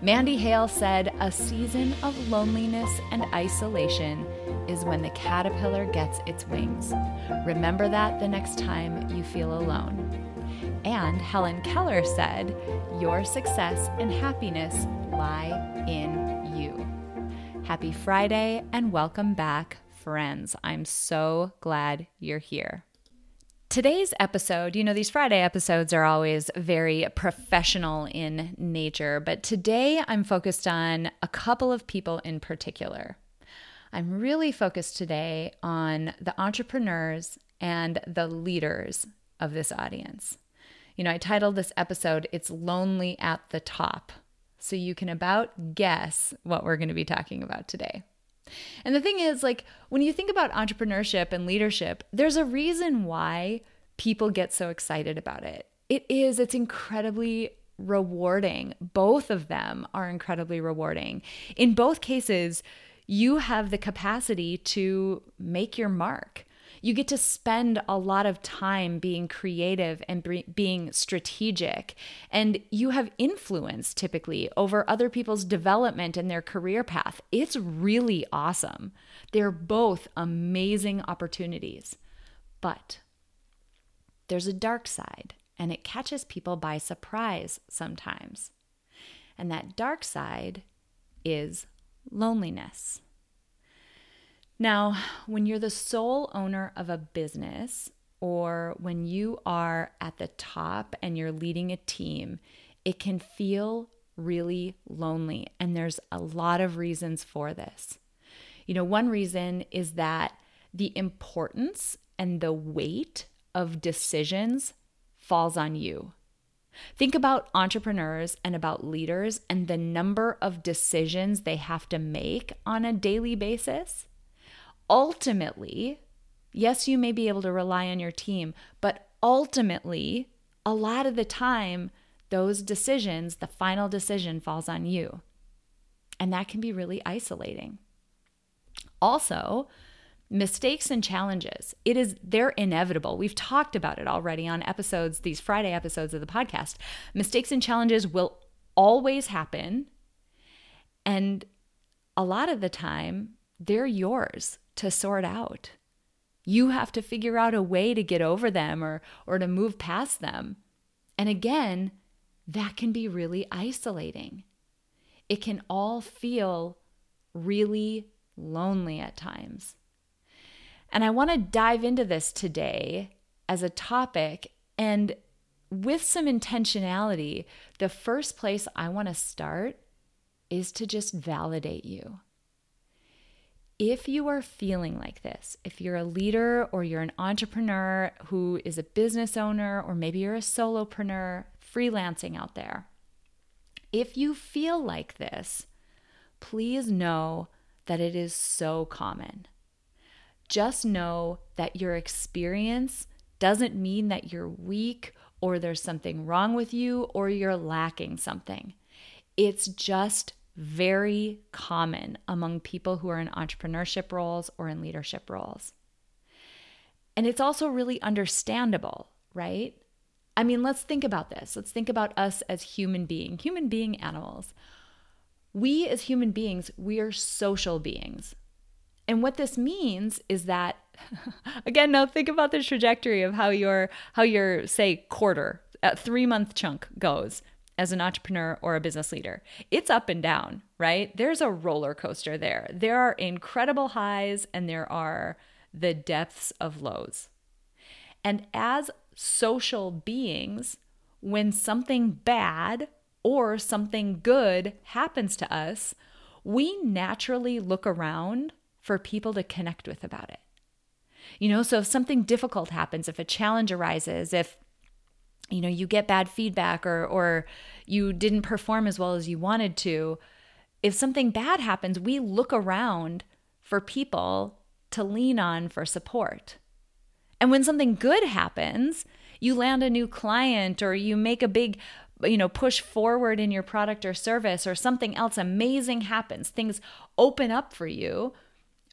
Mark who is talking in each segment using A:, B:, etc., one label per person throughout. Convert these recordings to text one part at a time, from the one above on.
A: Mandy Hale said, A season of loneliness and isolation is when the caterpillar gets its wings. Remember that the next time you feel alone. And Helen Keller said, Your success and happiness lie in you. Happy Friday and welcome back, friends. I'm so glad you're here. Today's episode, you know, these Friday episodes are always very professional in nature, but today I'm focused on a couple of people in particular. I'm really focused today on the entrepreneurs and the leaders of this audience. You know, I titled this episode, It's Lonely at the Top. So you can about guess what we're going to be talking about today. And the thing is, like, when you think about entrepreneurship and leadership, there's a reason why people get so excited about it. It is, it's incredibly rewarding. Both of them are incredibly rewarding. In both cases, you have the capacity to make your mark. You get to spend a lot of time being creative and being strategic. And you have influence typically over other people's development and their career path. It's really awesome. They're both amazing opportunities. But there's a dark side, and it catches people by surprise sometimes. And that dark side is loneliness. Now, when you're the sole owner of a business, or when you are at the top and you're leading a team, it can feel really lonely. And there's a lot of reasons for this. You know, one reason is that the importance and the weight of decisions falls on you. Think about entrepreneurs and about leaders and the number of decisions they have to make on a daily basis. Ultimately, yes, you may be able to rely on your team, but ultimately, a lot of the time, those decisions, the final decision falls on you. And that can be really isolating. Also, mistakes and challenges. It is they're inevitable. We've talked about it already on episodes these friday episodes of the podcast. Mistakes and challenges will always happen. And a lot of the time they're yours to sort out you have to figure out a way to get over them or or to move past them and again that can be really isolating it can all feel really lonely at times and I want to dive into this today as a topic and with some intentionality. The first place I want to start is to just validate you. If you are feeling like this, if you're a leader or you're an entrepreneur who is a business owner, or maybe you're a solopreneur freelancing out there, if you feel like this, please know that it is so common. Just know that your experience doesn't mean that you're weak or there's something wrong with you or you're lacking something. It's just very common among people who are in entrepreneurship roles or in leadership roles. And it's also really understandable, right? I mean, let's think about this. Let's think about us as human being, human being animals. We as human beings, we are social beings. And what this means is that again, now think about the trajectory of how your how your say quarter, a 3 month chunk goes as an entrepreneur or a business leader. It's up and down, right? There's a roller coaster there. There are incredible highs and there are the depths of lows. And as social beings, when something bad or something good happens to us, we naturally look around for people to connect with about it. You know, so if something difficult happens, if a challenge arises, if you know you get bad feedback or or you didn't perform as well as you wanted to, if something bad happens, we look around for people to lean on for support. And when something good happens, you land a new client or you make a big you know push forward in your product or service or something else amazing happens things open up for you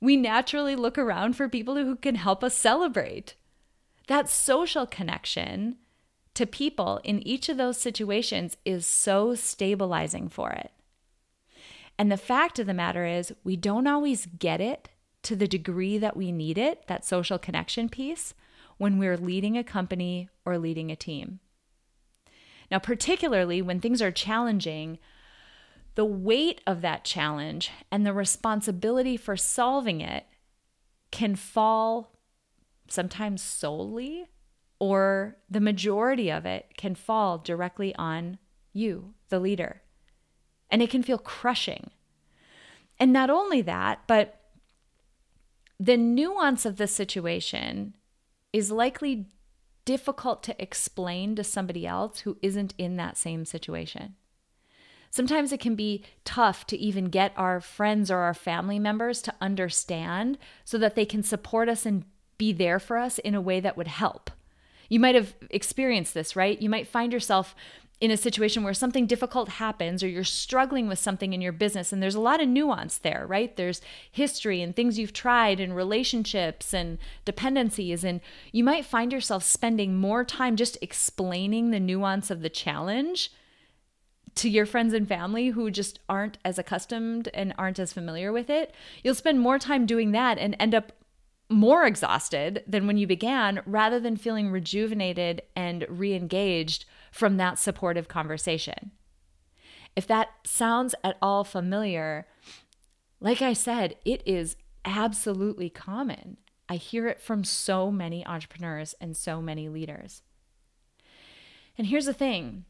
A: we naturally look around for people who can help us celebrate that social connection to people in each of those situations is so stabilizing for it and the fact of the matter is we don't always get it to the degree that we need it that social connection piece when we're leading a company or leading a team. Now, particularly when things are challenging, the weight of that challenge and the responsibility for solving it can fall sometimes solely, or the majority of it can fall directly on you, the leader. And it can feel crushing. And not only that, but the nuance of the situation is likely difficult to explain to somebody else who isn't in that same situation. Sometimes it can be tough to even get our friends or our family members to understand so that they can support us and be there for us in a way that would help. You might have experienced this, right? You might find yourself in a situation where something difficult happens or you're struggling with something in your business and there's a lot of nuance there right there's history and things you've tried and relationships and dependencies and you might find yourself spending more time just explaining the nuance of the challenge to your friends and family who just aren't as accustomed and aren't as familiar with it you'll spend more time doing that and end up more exhausted than when you began rather than feeling rejuvenated and re-engaged from that supportive conversation. If that sounds at all familiar, like I said, it is absolutely common. I hear it from so many entrepreneurs and so many leaders. And here's the thing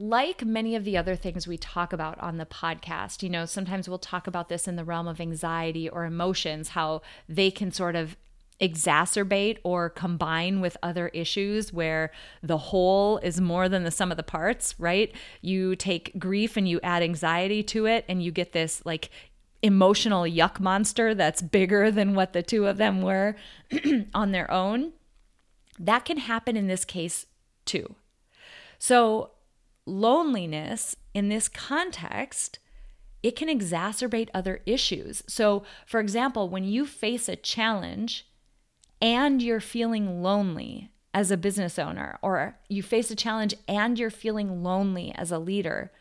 A: like many of the other things we talk about on the podcast, you know, sometimes we'll talk about this in the realm of anxiety or emotions, how they can sort of exacerbate or combine with other issues where the whole is more than the sum of the parts, right? You take grief and you add anxiety to it, and you get this like emotional yuck monster that's bigger than what the two of them were on their own. That can happen in this case too. So, loneliness in this context it can exacerbate other issues. So, for example, when you face a challenge and you're feeling lonely as a business owner, or you face a challenge and you're feeling lonely as a leader,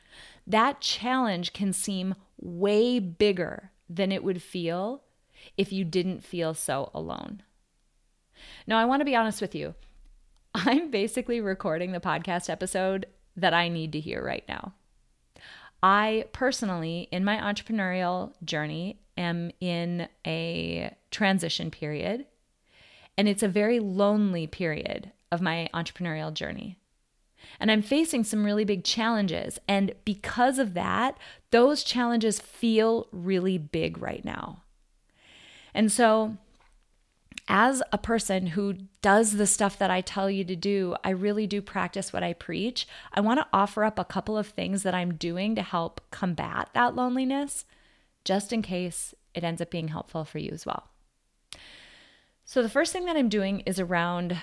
A: that challenge can seem way bigger than it would feel if you didn't feel so alone. Now, I want to be honest with you. I'm basically recording the podcast episode that I need to hear right now. I personally, in my entrepreneurial journey, am in a transition period and it's a very lonely period of my entrepreneurial journey. And I'm facing some really big challenges. And because of that, those challenges feel really big right now. And so, as a person who does the stuff that I tell you to do, I really do practice what I preach. I want to offer up a couple of things that I'm doing to help combat that loneliness, just in case it ends up being helpful for you as well. So, the first thing that I'm doing is around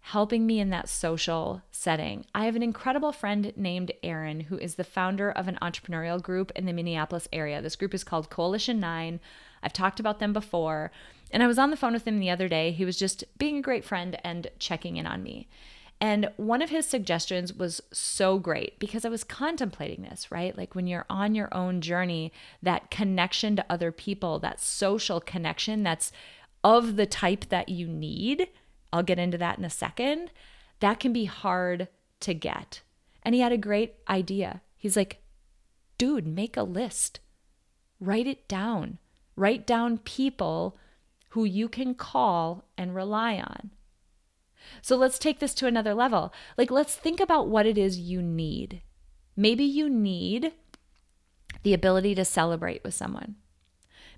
A: helping me in that social setting. I have an incredible friend named Aaron who is the founder of an entrepreneurial group in the Minneapolis area. This group is called Coalition 9. I've talked about them before. And I was on the phone with him the other day. He was just being a great friend and checking in on me. And one of his suggestions was so great because I was contemplating this, right? Like when you're on your own journey, that connection to other people, that social connection that's of the type that you need, I'll get into that in a second, that can be hard to get. And he had a great idea. He's like, dude, make a list, write it down, write down people who you can call and rely on. So let's take this to another level. Like, let's think about what it is you need. Maybe you need the ability to celebrate with someone.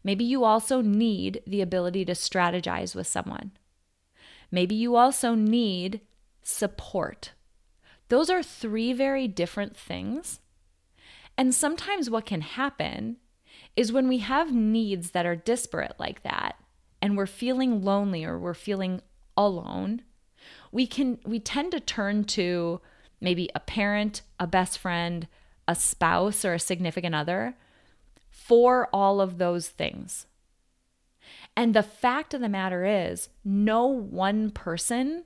A: Maybe you also need the ability to strategize with someone. Maybe you also need support. Those are three very different things. And sometimes what can happen is when we have needs that are disparate like that and we're feeling lonely or we're feeling alone, we can we tend to turn to maybe a parent, a best friend, a spouse or a significant other for all of those things. And the fact of the matter is, no one person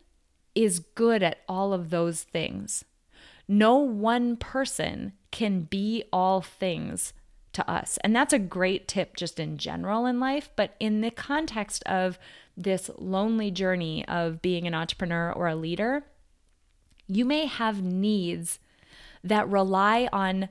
A: is good at all of those things. No one person can be all things to us. And that's a great tip just in general in life, but in the context of this lonely journey of being an entrepreneur or a leader, you may have needs that rely on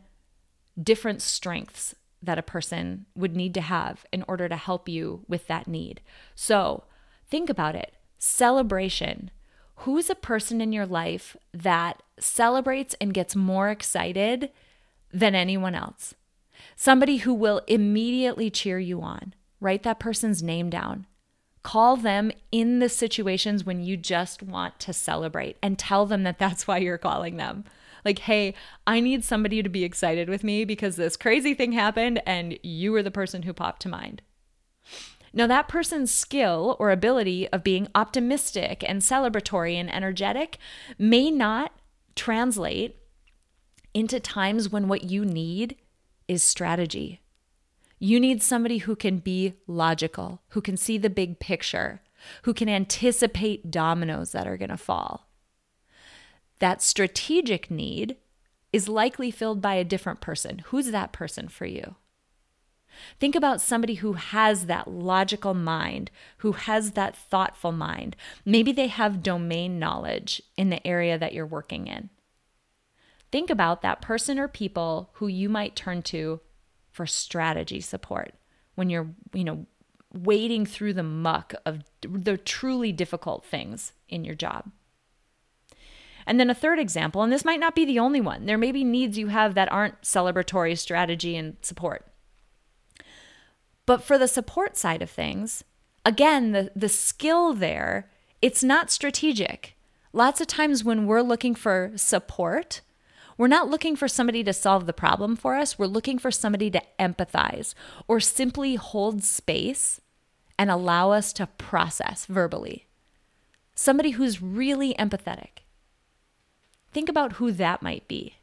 A: different strengths that a person would need to have in order to help you with that need. So think about it celebration. Who's a person in your life that celebrates and gets more excited than anyone else? Somebody who will immediately cheer you on. Write that person's name down. Call them in the situations when you just want to celebrate and tell them that that's why you're calling them. Like, hey, I need somebody to be excited with me because this crazy thing happened and you were the person who popped to mind. Now, that person's skill or ability of being optimistic and celebratory and energetic may not translate into times when what you need is strategy. You need somebody who can be logical, who can see the big picture, who can anticipate dominoes that are going to fall that strategic need is likely filled by a different person. Who's that person for you? Think about somebody who has that logical mind, who has that thoughtful mind. Maybe they have domain knowledge in the area that you're working in. Think about that person or people who you might turn to for strategy support when you're, you know, wading through the muck of the truly difficult things in your job. And then a third example, and this might not be the only one, there may be needs you have that aren't celebratory strategy and support. But for the support side of things, again, the, the skill there, it's not strategic. Lots of times when we're looking for support, we're not looking for somebody to solve the problem for us. We're looking for somebody to empathize or simply hold space and allow us to process verbally. Somebody who's really empathetic. Think about who that might be.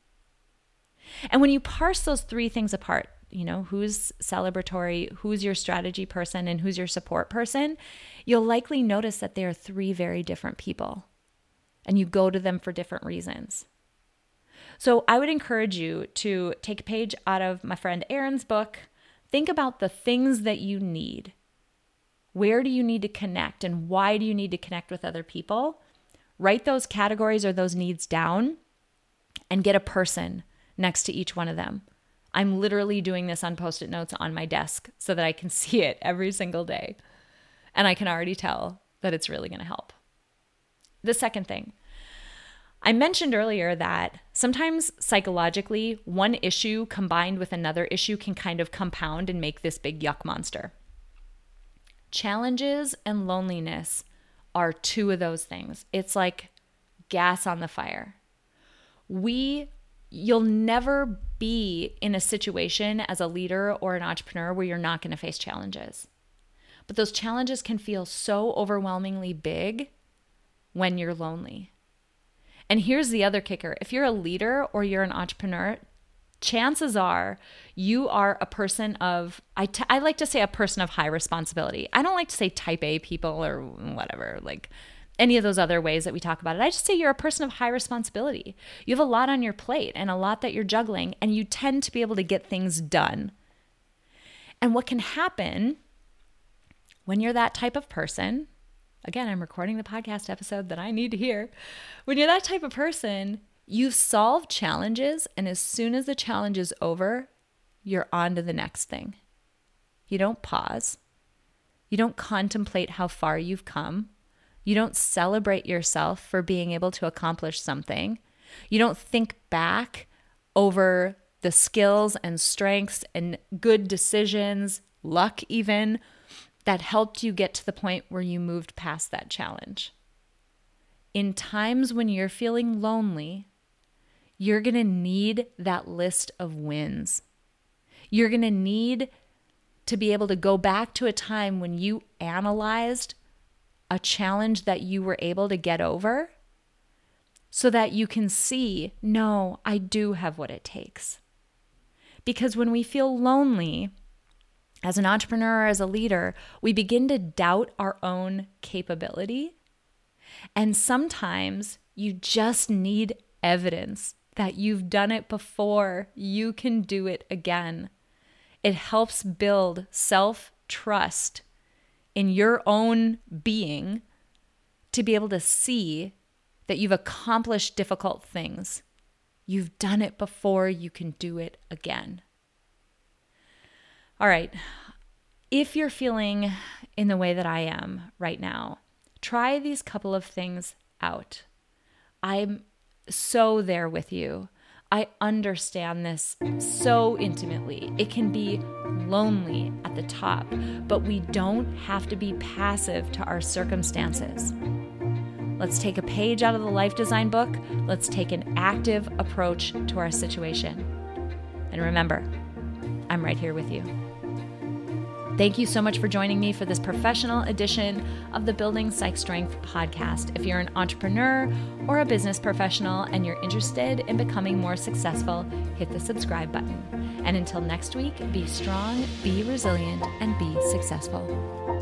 A: And when you parse those three things apart, you know, who's celebratory, who's your strategy person, and who's your support person, you'll likely notice that they are three very different people and you go to them for different reasons. So I would encourage you to take a page out of my friend Aaron's book. Think about the things that you need. Where do you need to connect and why do you need to connect with other people? Write those categories or those needs down and get a person next to each one of them. I'm literally doing this on post it notes on my desk so that I can see it every single day. And I can already tell that it's really going to help. The second thing, I mentioned earlier that sometimes psychologically, one issue combined with another issue can kind of compound and make this big yuck monster. Challenges and loneliness are two of those things. It's like gas on the fire. We you'll never be in a situation as a leader or an entrepreneur where you're not going to face challenges. But those challenges can feel so overwhelmingly big when you're lonely. And here's the other kicker. If you're a leader or you're an entrepreneur, chances are you are a person of I, t- I like to say a person of high responsibility. I don't like to say type a people or whatever like any of those other ways that we talk about it. I just say you're a person of high responsibility. You have a lot on your plate and a lot that you're juggling and you tend to be able to get things done. And what can happen when you're that type of person again i'm recording the podcast episode that i need to hear when you're that type of person You've solved challenges, and as soon as the challenge is over, you're on to the next thing. You don't pause. You don't contemplate how far you've come. You don't celebrate yourself for being able to accomplish something. You don't think back over the skills and strengths and good decisions, luck even, that helped you get to the point where you moved past that challenge. In times when you're feeling lonely, you're going to need that list of wins. You're going to need to be able to go back to a time when you analyzed a challenge that you were able to get over so that you can see, no, I do have what it takes. Because when we feel lonely, as an entrepreneur as a leader, we begin to doubt our own capability. And sometimes you just need evidence that you've done it before, you can do it again. It helps build self trust in your own being to be able to see that you've accomplished difficult things. You've done it before, you can do it again. All right. If you're feeling in the way that I am right now, try these couple of things out. I'm so there with you. I understand this so intimately. It can be lonely at the top, but we don't have to be passive to our circumstances. Let's take a page out of the life design book. Let's take an active approach to our situation. And remember, I'm right here with you. Thank you so much for joining me for this professional edition of the Building Psych Strength podcast. If you're an entrepreneur or a business professional and you're interested in becoming more successful, hit the subscribe button. And until next week, be strong, be resilient, and be successful.